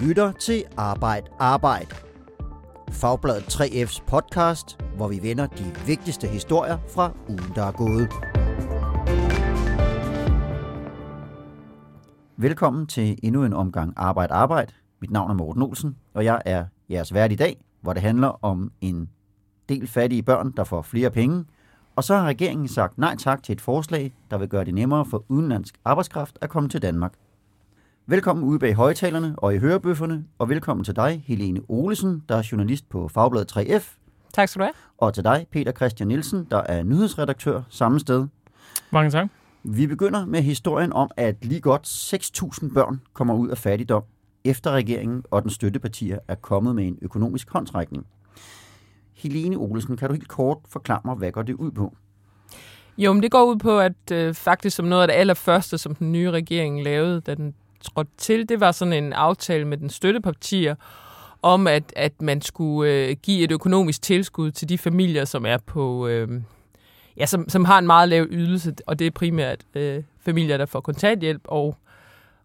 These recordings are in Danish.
lytter til Arbejd Arbejd. Fagbladet 3F's podcast, hvor vi vender de vigtigste historier fra ugen, der er gået. Velkommen til endnu en omgang Arbejd Arbejd. Mit navn er Morten Olsen, og jeg er jeres vært i dag, hvor det handler om en del fattige børn, der får flere penge. Og så har regeringen sagt nej tak til et forslag, der vil gøre det nemmere for udenlandsk arbejdskraft at komme til Danmark. Velkommen ude bag højtalerne og i hørebøfferne, og velkommen til dig, Helene Olesen, der er journalist på Fagbladet 3F. Tak skal du have. Og til dig, Peter Christian Nielsen, der er nyhedsredaktør samme sted. Mange tak. Vi begynder med historien om, at lige godt 6.000 børn kommer ud af fattigdom, efter regeringen og den støttepartier er kommet med en økonomisk håndtrækning. Helene Olesen, kan du helt kort forklare mig, hvad går det ud på? Jo, men det går ud på, at øh, faktisk som noget af det allerførste, som den nye regering lavede, da den trådte til, det var sådan en aftale med den støttepartier om, at, at man skulle øh, give et økonomisk tilskud til de familier, som er på... Øh, ja, som, som har en meget lav ydelse, og det er primært øh, familier, der får kontanthjælp og,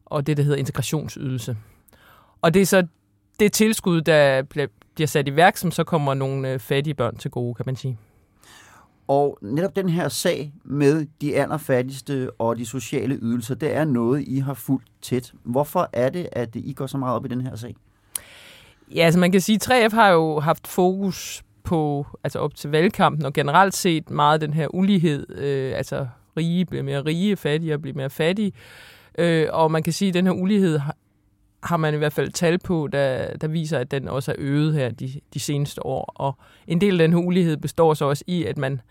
og det, der hedder integrationsydelse. Og det er så det tilskud, der bliver sat i værk, som så kommer nogle øh, fattige børn til gode, kan man sige. Og netop den her sag med de allerfattigste og de sociale ydelser, det er noget, I har fulgt tæt. Hvorfor er det, at I går så meget op i den her sag? Ja, altså man kan sige, at 3F har jo haft fokus på, altså op til valgkampen, og generelt set meget den her ulighed, øh, altså rige bliver mere rige, fattige bliver mere fattige. Øh, og man kan sige, at den her ulighed har, man i hvert fald tal på, der, der viser, at den også er øget her de, de seneste år. Og en del af den ulighed består så også i, at man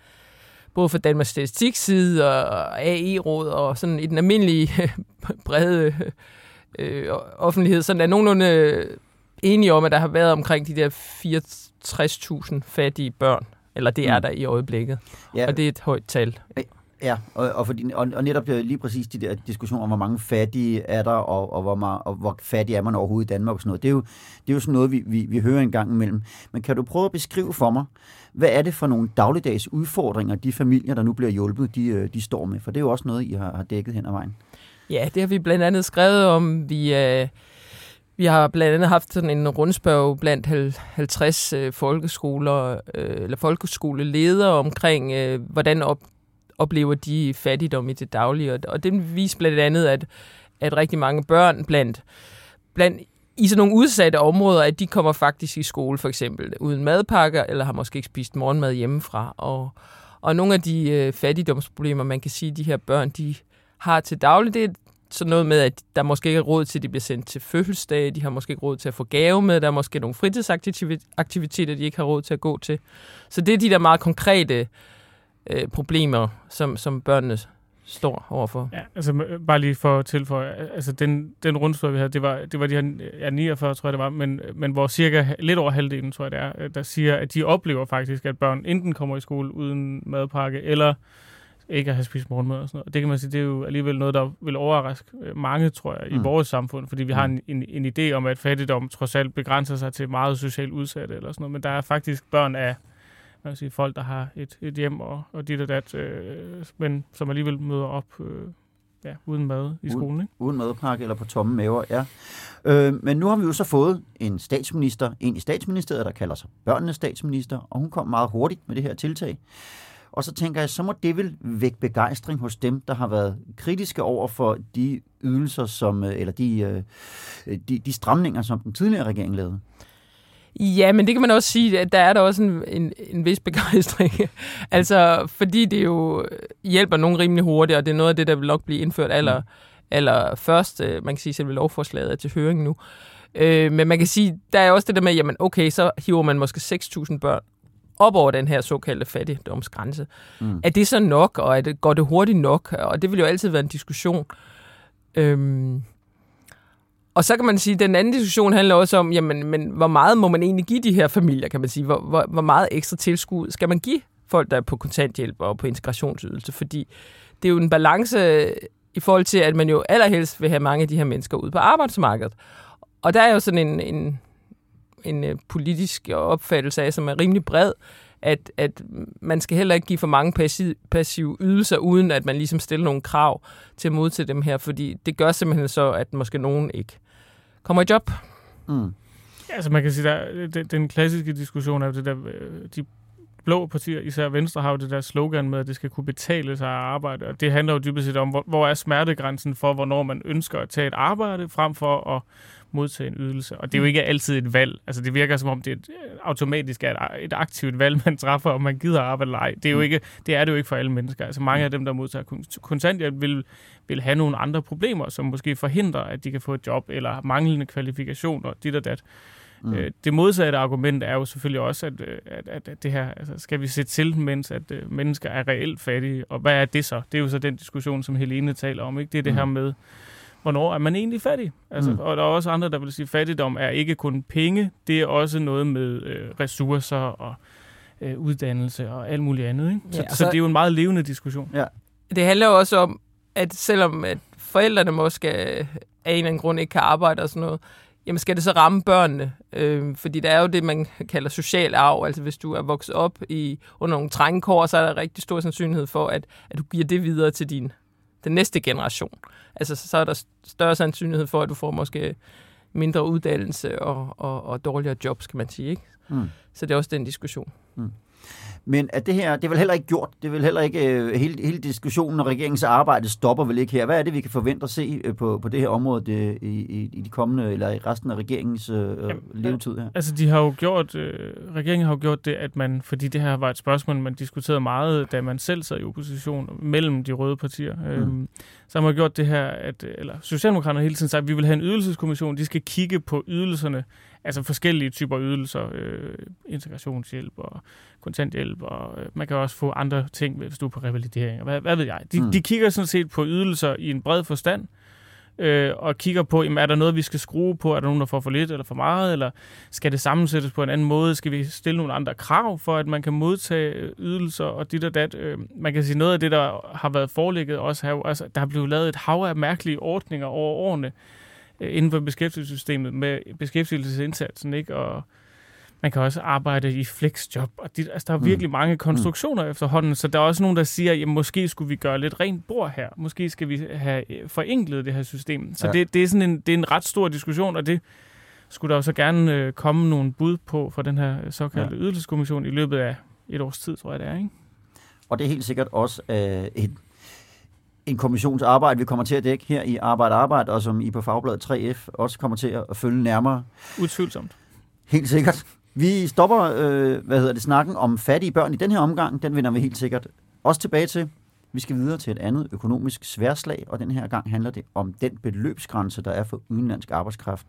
både fra Danmarks Statistik side og AI-råd og sådan i den almindelige brede øh, offentlighed, sådan er nogenlunde enige om, at der har været omkring de der 64.000 fattige børn, eller det er mm. der i øjeblikket. Ja. Og det er et højt tal. Ja, og, og, fordi, og, og netop øh, lige præcis de der diskussioner om, hvor mange fattige er der, og, og, hvor, meget, og hvor fattig er man overhovedet i Danmark og sådan noget. Det er jo, det er jo sådan noget, vi, vi, vi hører en gang imellem. Men kan du prøve at beskrive for mig, hvad er det for nogle dagligdags udfordringer, de familier, der nu bliver hjulpet, de, øh, de står med? For det er jo også noget, I har, har dækket hen ad vejen. Ja, det har vi blandt andet skrevet om. Vi, øh, vi har blandt andet haft sådan en rundspørg blandt 50 øh, folkeskoler, øh, eller folkeskoleledere omkring, øh, hvordan op, oplever de fattigdom i det daglige. Og det viser blandt andet, at, at rigtig mange børn blandt, blandt i sådan nogle udsatte områder, at de kommer faktisk i skole for eksempel uden madpakker, eller har måske ikke spist morgenmad hjemmefra. Og, og nogle af de øh, fattigdomsproblemer, man kan sige, de her børn, de har til daglig, det er sådan noget med, at der måske ikke er råd til, at de bliver sendt til fødselsdage, de har måske ikke råd til at få gave med, der er måske nogle fritidsaktiviteter, de ikke har råd til at gå til. Så det er de der meget konkrete øh, problemer, som, som børnene står overfor. Ja, altså bare lige for at tilføje, altså den, den rundspørg, vi havde, det var, det var de her ja, 49, tror jeg det var, men, men hvor cirka lidt over halvdelen, tror jeg det er, der siger, at de oplever faktisk, at børn enten kommer i skole uden madpakke, eller ikke at have spist morgenmad og sådan noget. Det kan man sige, det er jo alligevel noget, der vil overraske øh, mange, tror jeg, i mm. vores samfund, fordi vi har en, en, en idé om, at fattigdom trods alt begrænser sig til meget socialt udsatte eller sådan noget, men der er faktisk børn af man kan sige, folk, der har et, et hjem og, og dit og dat, øh, men som alligevel møder op øh, ja, uden mad i skolen. Ikke? Uden madpakke eller på tomme maver, ja. Øh, men nu har vi jo så fået en statsminister, en i statsministeriet, der kalder sig børnenes statsminister, og hun kom meget hurtigt med det her tiltag. Og så tænker jeg, så må det vel vække begejstring hos dem, der har været kritiske over for de ydelser, som, øh, eller de, øh, de, de stramninger, som den tidligere regering lavede. Ja, men det kan man også sige, at der er der også en, en, en vis begejstring. altså, fordi det jo hjælper nogen rimelig hurtigt, og det er noget af det, der vil nok blive indført aller, mm. aller først. Øh, man kan sige, at selve lovforslaget er til høring nu. Øh, men man kan sige, der er også det der med, jamen okay, så hiver man måske 6.000 børn op over den her såkaldte fattigdomsgrænse. Mm. Er det så nok, og er det, går det hurtigt nok? Og det vil jo altid være en diskussion. Øhm, og så kan man sige, at den anden diskussion handler også om, jamen, men hvor meget må man egentlig give de her familier, kan man sige? Hvor, hvor, hvor meget ekstra tilskud skal man give folk, der er på kontanthjælp og på integrationsydelse? Fordi det er jo en balance i forhold til, at man jo allerhelst vil have mange af de her mennesker ud på arbejdsmarkedet. Og der er jo sådan en, en, en øh, politisk opfattelse af, som er rimelig bred, at, at man skal heller ikke give for mange passiv, passive ydelser, uden at man ligesom stiller nogle krav til at modtage dem her, fordi det gør simpelthen så, at måske nogen ikke kommer i job. Mm. Ja, altså man kan sige, der, den, den klassiske diskussion er jo det der, øh, de blå partier, især Venstre, har jo det der slogan med, at det skal kunne betale sig at arbejde. Og det handler jo dybest set om, hvor, hvor er smertegrænsen for, hvornår man ønsker at tage et arbejde, frem for at modtage en ydelse. Og det er jo ikke altid et valg. Altså det virker som om, det er et, automatisk er et, et aktivt valg, man træffer, om man gider arbejde eller ej. Det er, jo ikke, det er det jo ikke for alle mennesker. Altså mange af dem, der modtager kontanthjælp, vil, vil have nogle andre problemer, som måske forhindrer, at de kan få et job, eller manglende kvalifikationer, dit og dat. Mm. Øh, det modsatte argument er jo selvfølgelig også, at, øh, at, at, at det her, altså, skal vi sætte til, mens at uh, mennesker er reelt fattige, og hvad er det så? Det er jo så den diskussion, som Helene taler om, ikke? Det er det mm. her med, hvornår er man egentlig fattig? Altså, mm. Og der er også andre, der vil sige, at fattigdom er ikke kun penge, det er også noget med øh, ressourcer og øh, uddannelse og alt muligt andet. Ikke? Så, ja, så, så det er jo en meget levende diskussion. Ja. Det handler jo også om, at selvom at forældrene måske af en eller anden grund ikke kan arbejde og sådan noget, jamen skal det så ramme børnene? Øh, fordi der er jo det, man kalder social arv. Altså hvis du er vokset op i, under nogle trængekår, så er der rigtig stor sandsynlighed for, at, at du giver det videre til din den næste generation. Altså så er der større sandsynlighed for, at du får måske mindre uddannelse og, og, og dårligere jobs, kan man sige. Ikke? Mm. Så det er også den diskussion. Mm. Men at det her, det er vel heller ikke gjort. Det er vel heller ikke, uh, hele, hele diskussionen og regeringens arbejde stopper vel ikke her. Hvad er det, vi kan forvente at se uh, på, på det her område det, i, i, i de kommende, eller i resten af regeringens uh, Jamen, levetid her? Altså, de har jo gjort, uh, regeringen har jo gjort det, at man, fordi det her var et spørgsmål, man diskuterede meget, da man selv sad i opposition mellem de røde partier. Mm. Øhm, så har man gjort det her, at, eller Socialdemokraterne har hele tiden sagt, at vi vil have en ydelseskommission, de skal kigge på ydelserne, altså forskellige typer ydelser, øh, integrationshjælp og kontanthjælp, og øh, man kan også få andre ting, hvis du er på revalidering, og hvad, hvad ved jeg. De, mm. de kigger sådan set på ydelser i en bred forstand, øh, og kigger på, jamen, er der noget, vi skal skrue på? Er der nogen, der får for lidt eller for meget? Eller skal det sammensættes på en anden måde? Skal vi stille nogle andre krav for, at man kan modtage ydelser og dit og dat? Øh, man kan sige, noget af det, der har været forelægget også her, altså, der har blevet lavet et hav af mærkelige ordninger over årene, øh, inden for beskæftigelsessystemet med beskæftigelsesindsatsen, ikke? Og man kan også arbejde i flexjob, og de, altså, der er mm. virkelig mange konstruktioner mm. efterhånden, så der er også nogen, der siger, at måske skulle vi gøre lidt rent bord her. Måske skal vi have øh, forenklet det her system. Så ja. det, det, er sådan en, det er en ret stor diskussion, og det skulle der også gerne øh, komme nogle bud på fra den her såkaldte ja. ydelseskommission i løbet af et års tid, tror jeg det er. Ikke? Og det er helt sikkert også øh, et en kommissionsarbejde, vi kommer til at dække her i Arbejde Arbejde, og som I på Fagbladet 3F også kommer til at følge nærmere. Utvivlsomt. Helt sikkert. Vi stopper, øh, hvad hedder det, snakken om fattige børn i den her omgang. Den vender vi helt sikkert også tilbage til. Vi skal videre til et andet økonomisk sværslag, og den her gang handler det om den beløbsgrænse, der er for udenlandsk arbejdskraft.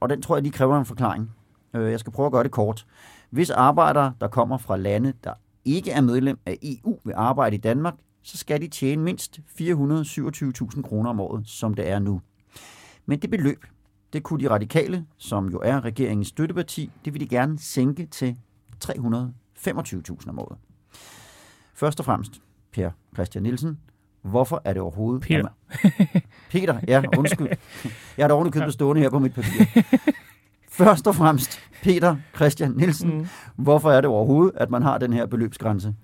Og den tror jeg lige kræver en forklaring. Øh, jeg skal prøve at gøre det kort. Hvis arbejdere, der kommer fra lande, der ikke er medlem af EU, vil arbejde i Danmark, så skal de tjene mindst 427.000 kroner om året, som det er nu. Men det beløb, det kunne de radikale, som jo er regeringens støtteparti, det vil de gerne sænke til 325.000 om året. Først og fremmest, Per Christian Nielsen, hvorfor er det overhovedet... Peter. Peter, ja, undskyld. Jeg har da ordentligt købt stående her på mit papir. Først og fremmest, Peter Christian Nielsen, mm. hvorfor er det overhovedet, at man har den her beløbsgrænse?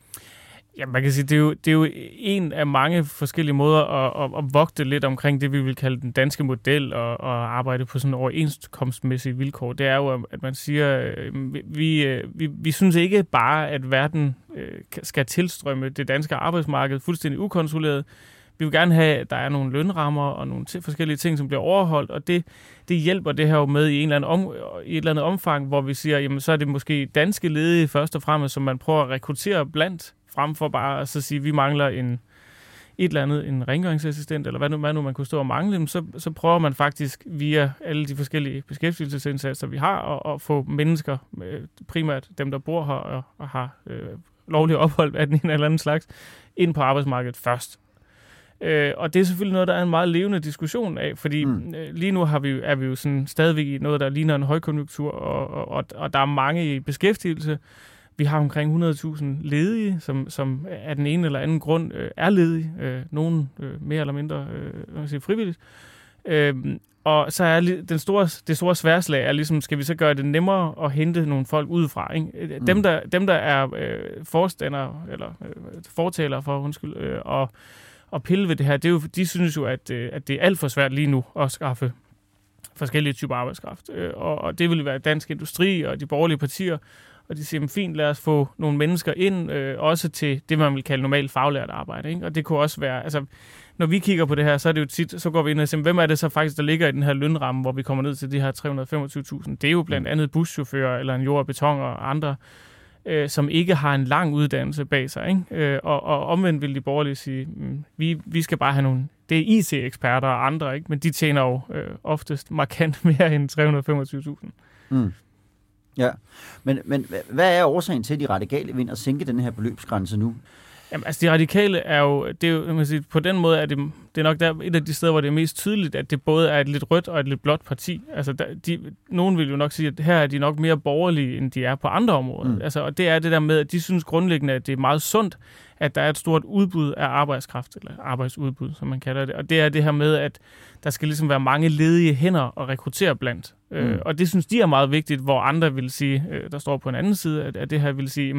Ja, man kan sige, det er jo, det er jo en af mange forskellige måder at, at, at vogte lidt omkring det, vi vil kalde den danske model, og, og arbejde på sådan overenskomstmæssige vilkår. Det er jo, at man siger, øh, vi, øh, vi, vi synes ikke bare, at verden øh, skal tilstrømme det danske arbejdsmarked fuldstændig ukontrolleret. Vi vil gerne have, at der er nogle lønrammer og nogle forskellige ting, som bliver overholdt, og det, det hjælper det her jo med i, en eller anden om, i et eller andet omfang, hvor vi siger, jamen så er det måske danske ledige først og fremmest, som man prøver at rekruttere blandt frem for bare at så sige, at vi mangler en, et eller andet, en rengøringsassistent, eller hvad nu, hvad nu man kunne stå og mangle, så, så prøver man faktisk via alle de forskellige beskæftigelsesindsatser, vi har, at, at få mennesker, øh, primært dem, der bor her og, og har øh, lovlig ophold af den ene eller anden slags, ind på arbejdsmarkedet først. Øh, og det er selvfølgelig noget, der er en meget levende diskussion af, fordi mm. øh, lige nu har vi, er vi jo sådan stadigvæk i noget, der ligner en højkonjunktur, og, og, og der er mange i beskæftigelse, vi har omkring 100.000 ledige, som, som af den ene eller anden grund øh, er ledige. Øh, nogen øh, mere eller mindre øh, sige, frivilligt. Øh, og så er den store, det store sværslag er ligesom, skal vi så gøre det nemmere at hente nogle folk udefra? Ikke? Øh, mm. Dem, der, dem, der er øh, forstander, eller øh, fortaler for, undskyld, øh, og, og pille ved det her, det er jo, de synes jo, at, øh, at det er alt for svært lige nu at skaffe forskellige typer arbejdskraft. Øh, og, og det vil være dansk industri og de borgerlige partier, og de siger, fint, lad os få nogle mennesker ind, øh, også til det, man vil kalde normalt faglært arbejde. Ikke? Og det kunne også være, altså, når vi kigger på det her, så er det jo tit, så går vi ind og siger, hvem er det så faktisk, der ligger i den her lønramme, hvor vi kommer ned til de her 325.000? Det er jo blandt mm. andet buschauffører, eller en jord og beton og andre, øh, som ikke har en lang uddannelse bag sig. Ikke? Øh, og, og omvendt vil de borgerlige sige, mm, vi, vi skal bare have nogle, det er IT-eksperter og andre, ikke? men de tjener jo øh, oftest markant mere end 325.000. Mm. Ja, men, men hvad er årsagen til, at de radikale vinder at sænke den her beløbsgrænse nu? Jamen, altså de radikale er jo, det er jo man sige, på den måde er det, det er nok der, et af de steder, hvor det er mest tydeligt, at det både er et lidt rødt og et lidt blåt parti. Altså, der, de, nogen vil jo nok sige, at her er de nok mere borgerlige, end de er på andre områder. Mm. Altså, og det er det der med, at de synes grundlæggende, at det er meget sundt, at der er et stort udbud af arbejdskraft, eller arbejdsudbud, som man kalder det. Og det er det her med, at der skal ligesom være mange ledige hænder at rekruttere blandt. Øh, mm. Øh, og det synes de er meget vigtigt, hvor andre vil sige, øh, der står på en anden side, at, at det her vil sige, at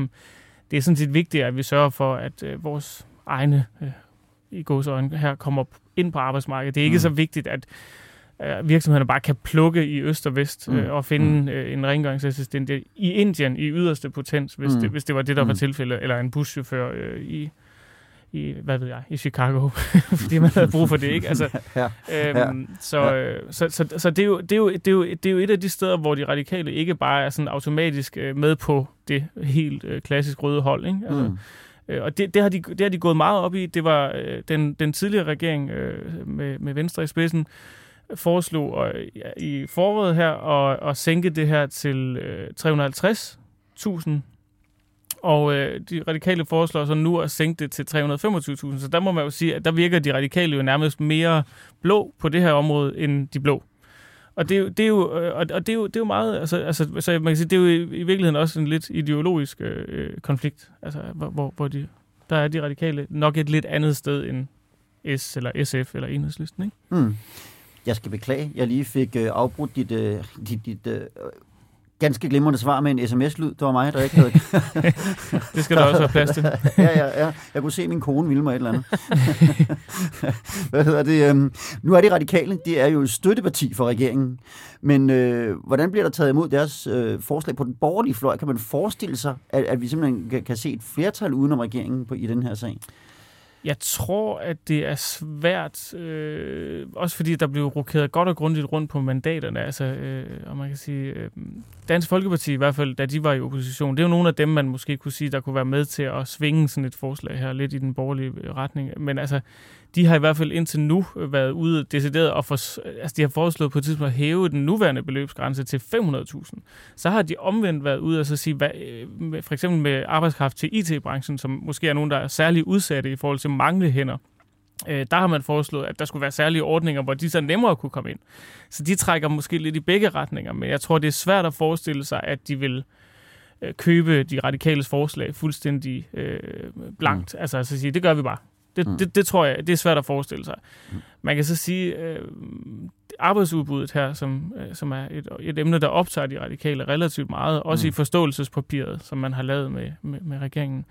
det er sådan set vigtigt, at vi sørger for, at øh, vores egne øh, i godsøjne her kommer ind på arbejdsmarkedet. Det er ikke mm. så vigtigt, at øh, virksomhederne bare kan plukke i øst og vest mm. øh, og finde mm. øh, en rengøringsassistent i Indien i yderste potens, hvis, mm. det, hvis det var det, der var mm. tilfældet, eller en buschauffør øh, i i, hvad ved jeg, i Chicago, fordi man havde brug for det, ikke? Altså, ja, ja, øhm, så, ja. så, så, så det, er jo, det, er jo, det, er jo, det er jo et af de steder, hvor de radikale ikke bare er sådan automatisk øh, med på det helt øh, klassisk røde hold, ikke? Altså, mm. øh, og det, det, har de, det har de gået meget op i. Det var øh, den, den tidligere regering øh, med, med Venstre i spidsen, foreslog øh, i foråret her at, at sænke det her til øh, 350.000 og øh, de radikale foreslår så nu at sænke det til 325.000. Så der må man jo sige, at der virker de radikale jo nærmest mere blå på det her område, end de blå. Og det, er jo, det er jo, øh, og det er jo, det er jo meget, altså, altså, så man kan sige, det er jo i, i virkeligheden også en lidt ideologisk øh, øh konflikt, altså, hvor, hvor de, der er de radikale nok et lidt andet sted end S eller SF eller Enhedslisten, ikke? Mm. Jeg skal beklage, jeg lige fik øh, afbrudt dit, øh, dit, dit øh, ganske glimrende svar med en sms-lyd. Det var mig, der ikke havde... det skal der også have plads til. ja, ja, ja. Jeg kunne se, at min kone ville mig et eller andet. Hvad hedder det? Øhm, nu er de radikale, de er jo et støtteparti for regeringen. Men øh, hvordan bliver der taget imod deres øh, forslag på den borgerlige fløj? Kan man forestille sig, at, at vi simpelthen kan, kan se et flertal udenom regeringen på, i den her sag? Jeg tror, at det er svært, øh, også fordi der blev rokeret godt og grundigt rundt på mandaterne. Altså, øh, og man kan sige, øh, Dansk Folkeparti i hvert fald, da de var i opposition, det er jo nogle af dem, man måske kunne sige, der kunne være med til at svinge sådan et forslag her lidt i den borgerlige øh, retning. Men altså, de har i hvert fald indtil nu været ude decideret og for, altså de har foreslået på et tidspunkt at hæve den nuværende beløbsgrænse til 500.000. Så har de omvendt været ude og så sige, hvad, øh, for eksempel med arbejdskraft til IT-branchen, som måske er nogen, der er særligt udsatte i forhold til mangle hænder. Øh, der har man foreslået, at der skulle være særlige ordninger, hvor de så nemmere kunne komme ind. Så de trækker måske lidt i begge retninger, men jeg tror, det er svært at forestille sig, at de vil øh, købe de radikales forslag fuldstændig øh, blankt. Mm. Altså, altså sige, det gør vi bare. Det, mm. det, det tror jeg, det er svært at forestille sig. Mm. Man kan så sige, øh, arbejdsudbuddet her, som, øh, som er et, et emne, der optager de radikale relativt meget, også mm. i forståelsespapiret, som man har lavet med, med, med regeringen.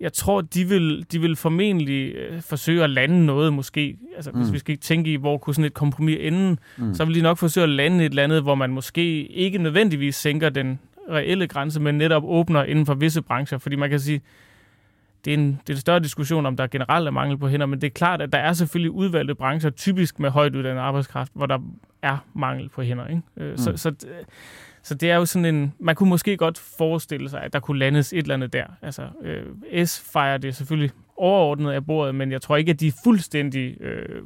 Jeg tror, de vil, de vil formentlig øh, forsøge at lande noget, måske. Altså, mm. hvis vi skal tænke i, hvor kunne sådan et kompromis ende, mm. så vil de nok forsøge at lande et eller andet, hvor man måske ikke nødvendigvis sænker den reelle grænse, men netop åbner inden for visse brancher. Fordi man kan sige, det er, en, det er en større diskussion, om der generelt er mangel på hænder, men det er klart, at der er selvfølgelig udvalgte brancher, typisk med højt uddannet arbejdskraft, hvor der er mangel på hænder. Ikke? Øh, mm. Så, så, så det er jo sådan en... Man kunne måske godt forestille sig, at der kunne landes et eller andet der. Altså, øh, S fejrer det selvfølgelig overordnet af bordet, men jeg tror ikke, at de er fuldstændig øh,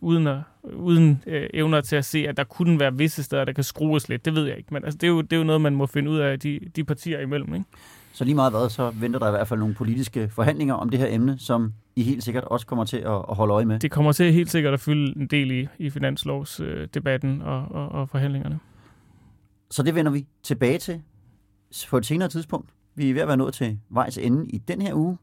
uden, at, uden øh, evner til at se, at der kunne være visse steder, der kan skrues lidt. Det ved jeg ikke, men altså, det, er jo, det er jo noget, man må finde ud af de, de partier imellem. Ikke? Så lige meget hvad, så venter der i hvert fald nogle politiske forhandlinger om det her emne, som I helt sikkert også kommer til at, at holde øje med. Det kommer til helt sikkert at fylde en del i, i finanslovsdebatten og, og, og forhandlingerne. Så det vender vi tilbage til på et senere tidspunkt. Vi er ved at være nået til vejs ende i den her uge.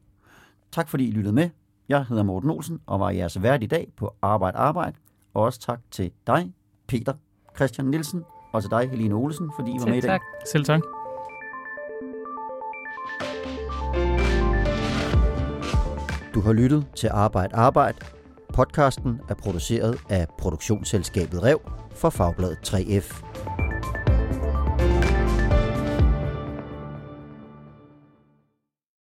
Tak fordi I lyttede med. Jeg hedder Morten Olsen og var jeres vært i dag på Arbejde Arbejde. Og også tak til dig, Peter Christian Nielsen, og til dig, Helene Olsen, fordi I var Selv med i dag. Tak. Selv tak. Har lyttet til Arbejde Arbejde. Podcasten er produceret af produktionsselskabet Rev for Fagbladet 3F.